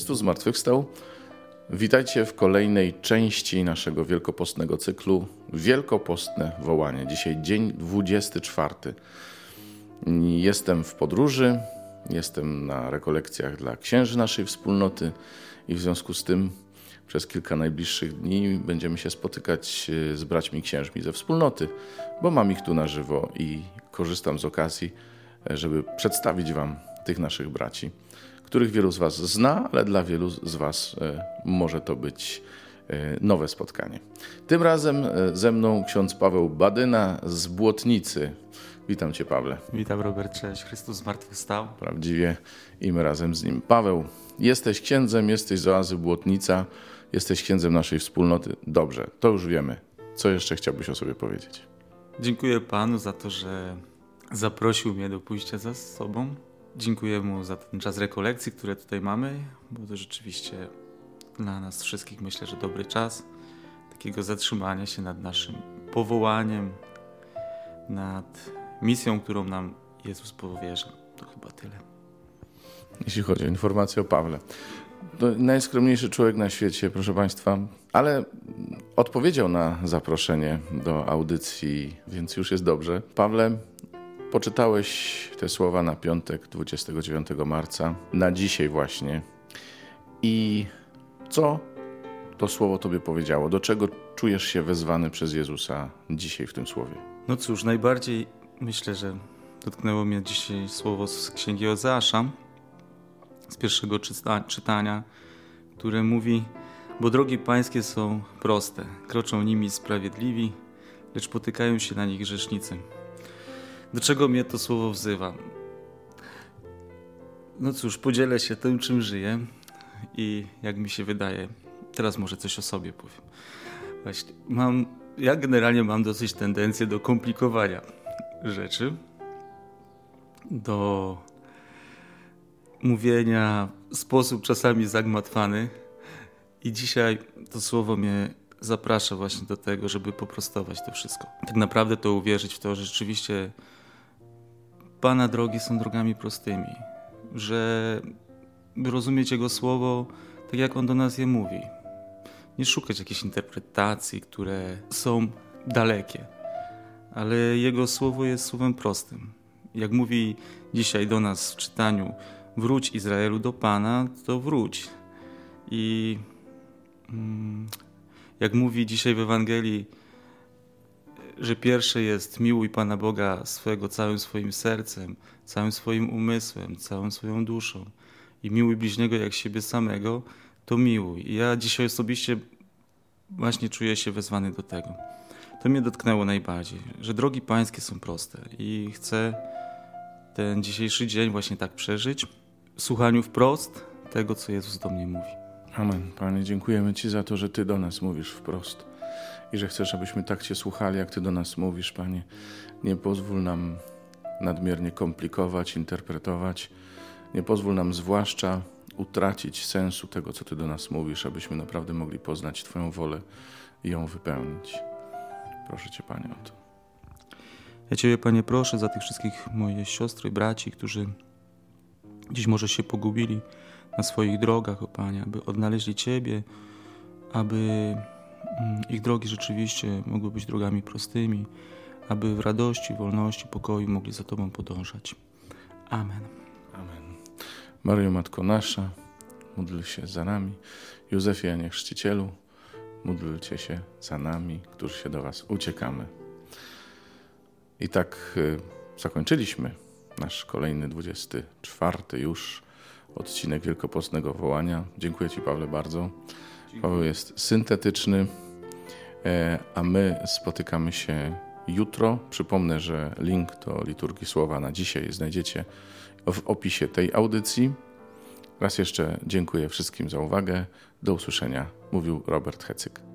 Chrystus zmartwychwstał. Witajcie w kolejnej części naszego wielkopostnego cyklu Wielkopostne Wołanie. Dzisiaj dzień 24. Jestem w podróży, jestem na rekolekcjach dla księży naszej wspólnoty i w związku z tym przez kilka najbliższych dni będziemy się spotykać e, z braćmi księżmi ze wspólnoty, bo mam ich tu na żywo i korzystam z okazji, e, żeby przedstawić Wam tych naszych braci których wielu z Was zna, ale dla wielu z Was e, może to być e, nowe spotkanie. Tym razem e, ze mną ksiądz Paweł Badyna z Błotnicy. Witam Cię, Pawle. Witam, Robert. Cześć. Chrystus zmartwychwstał. Prawdziwie i my razem z nim. Paweł, jesteś księdzem, jesteś z oazy Błotnica, jesteś księdzem naszej wspólnoty. Dobrze, to już wiemy. Co jeszcze chciałbyś o sobie powiedzieć? Dziękuję Panu za to, że zaprosił mnie do pójścia za sobą Dziękuję mu za ten czas rekolekcji, które tutaj mamy, bo to rzeczywiście dla nas wszystkich myślę, że dobry czas takiego zatrzymania się nad naszym powołaniem, nad misją, którą nam Jezus powierza. To chyba tyle. Jeśli chodzi o informację o Pawle. To najskromniejszy człowiek na świecie, proszę Państwa, ale odpowiedział na zaproszenie do audycji, więc już jest dobrze. Pawle, Poczytałeś te słowa na piątek 29 marca, na dzisiaj właśnie. I co to słowo Tobie powiedziało? Do czego czujesz się wezwany przez Jezusa dzisiaj w tym słowie? No cóż, najbardziej myślę, że dotknęło mnie dzisiaj słowo z Księgi Ozeasza, z pierwszego czyta czytania, które mówi: Bo drogi pańskie są proste, kroczą nimi sprawiedliwi, lecz potykają się na nich grzesznicy. Do czego mnie to słowo wzywa? No cóż, podzielę się tym, czym żyję i jak mi się wydaje, teraz może coś o sobie powiem. Właśnie, mam, ja generalnie mam dosyć tendencję do komplikowania rzeczy, do mówienia w sposób czasami zagmatwany i dzisiaj to słowo mnie zaprasza właśnie do tego, żeby poprostować to wszystko. Tak naprawdę to uwierzyć w to, że rzeczywiście Pana drogi są drogami prostymi, że rozumieć Jego słowo tak, jak On do nas je mówi. Nie szukać jakichś interpretacji, które są dalekie, ale Jego słowo jest słowem prostym. Jak mówi dzisiaj do nas w czytaniu, wróć Izraelu do Pana, to wróć. I mm, jak mówi dzisiaj w Ewangelii, że pierwsze jest miłuj Pana Boga swojego całym swoim sercem, całym swoim umysłem, całą swoją duszą i miłuj bliźniego jak siebie samego, to miłuj. I ja dzisiaj osobiście właśnie czuję się wezwany do tego. To mnie dotknęło najbardziej, że drogi pańskie są proste i chcę ten dzisiejszy dzień właśnie tak przeżyć, w słuchaniu wprost tego, co Jezus do mnie mówi. Amen. Panie, dziękujemy Ci za to, że Ty do nas mówisz wprost i że chcesz, abyśmy tak Cię słuchali, jak Ty do nas mówisz, Panie. Nie pozwól nam nadmiernie komplikować, interpretować. Nie pozwól nam zwłaszcza utracić sensu tego, co Ty do nas mówisz, abyśmy naprawdę mogli poznać Twoją wolę i ją wypełnić. Proszę Cię, Panie, o to. Ja Ciebie, Panie, proszę za tych wszystkich moje siostry braci, którzy dziś może się pogubili na swoich drogach, o Panie, aby odnaleźli Ciebie, aby ich drogi rzeczywiście mogły być drogami prostymi, aby w radości, wolności, pokoju mogli za Tobą podążać. Amen. Amen. Maryjo Matko Nasza, módl się za nami. Józefie Janie Chrzcicielu, módlcie się za nami, którzy się do Was uciekamy. I tak y, zakończyliśmy nasz kolejny 24 już odcinek Wielkopostnego Wołania. Dziękuję Ci, Pawle, bardzo. Paweł jest syntetyczny, e, a my spotykamy się jutro. Przypomnę, że link do liturgii słowa na dzisiaj znajdziecie w opisie tej audycji. Raz jeszcze dziękuję wszystkim za uwagę. Do usłyszenia, mówił Robert Hecyk.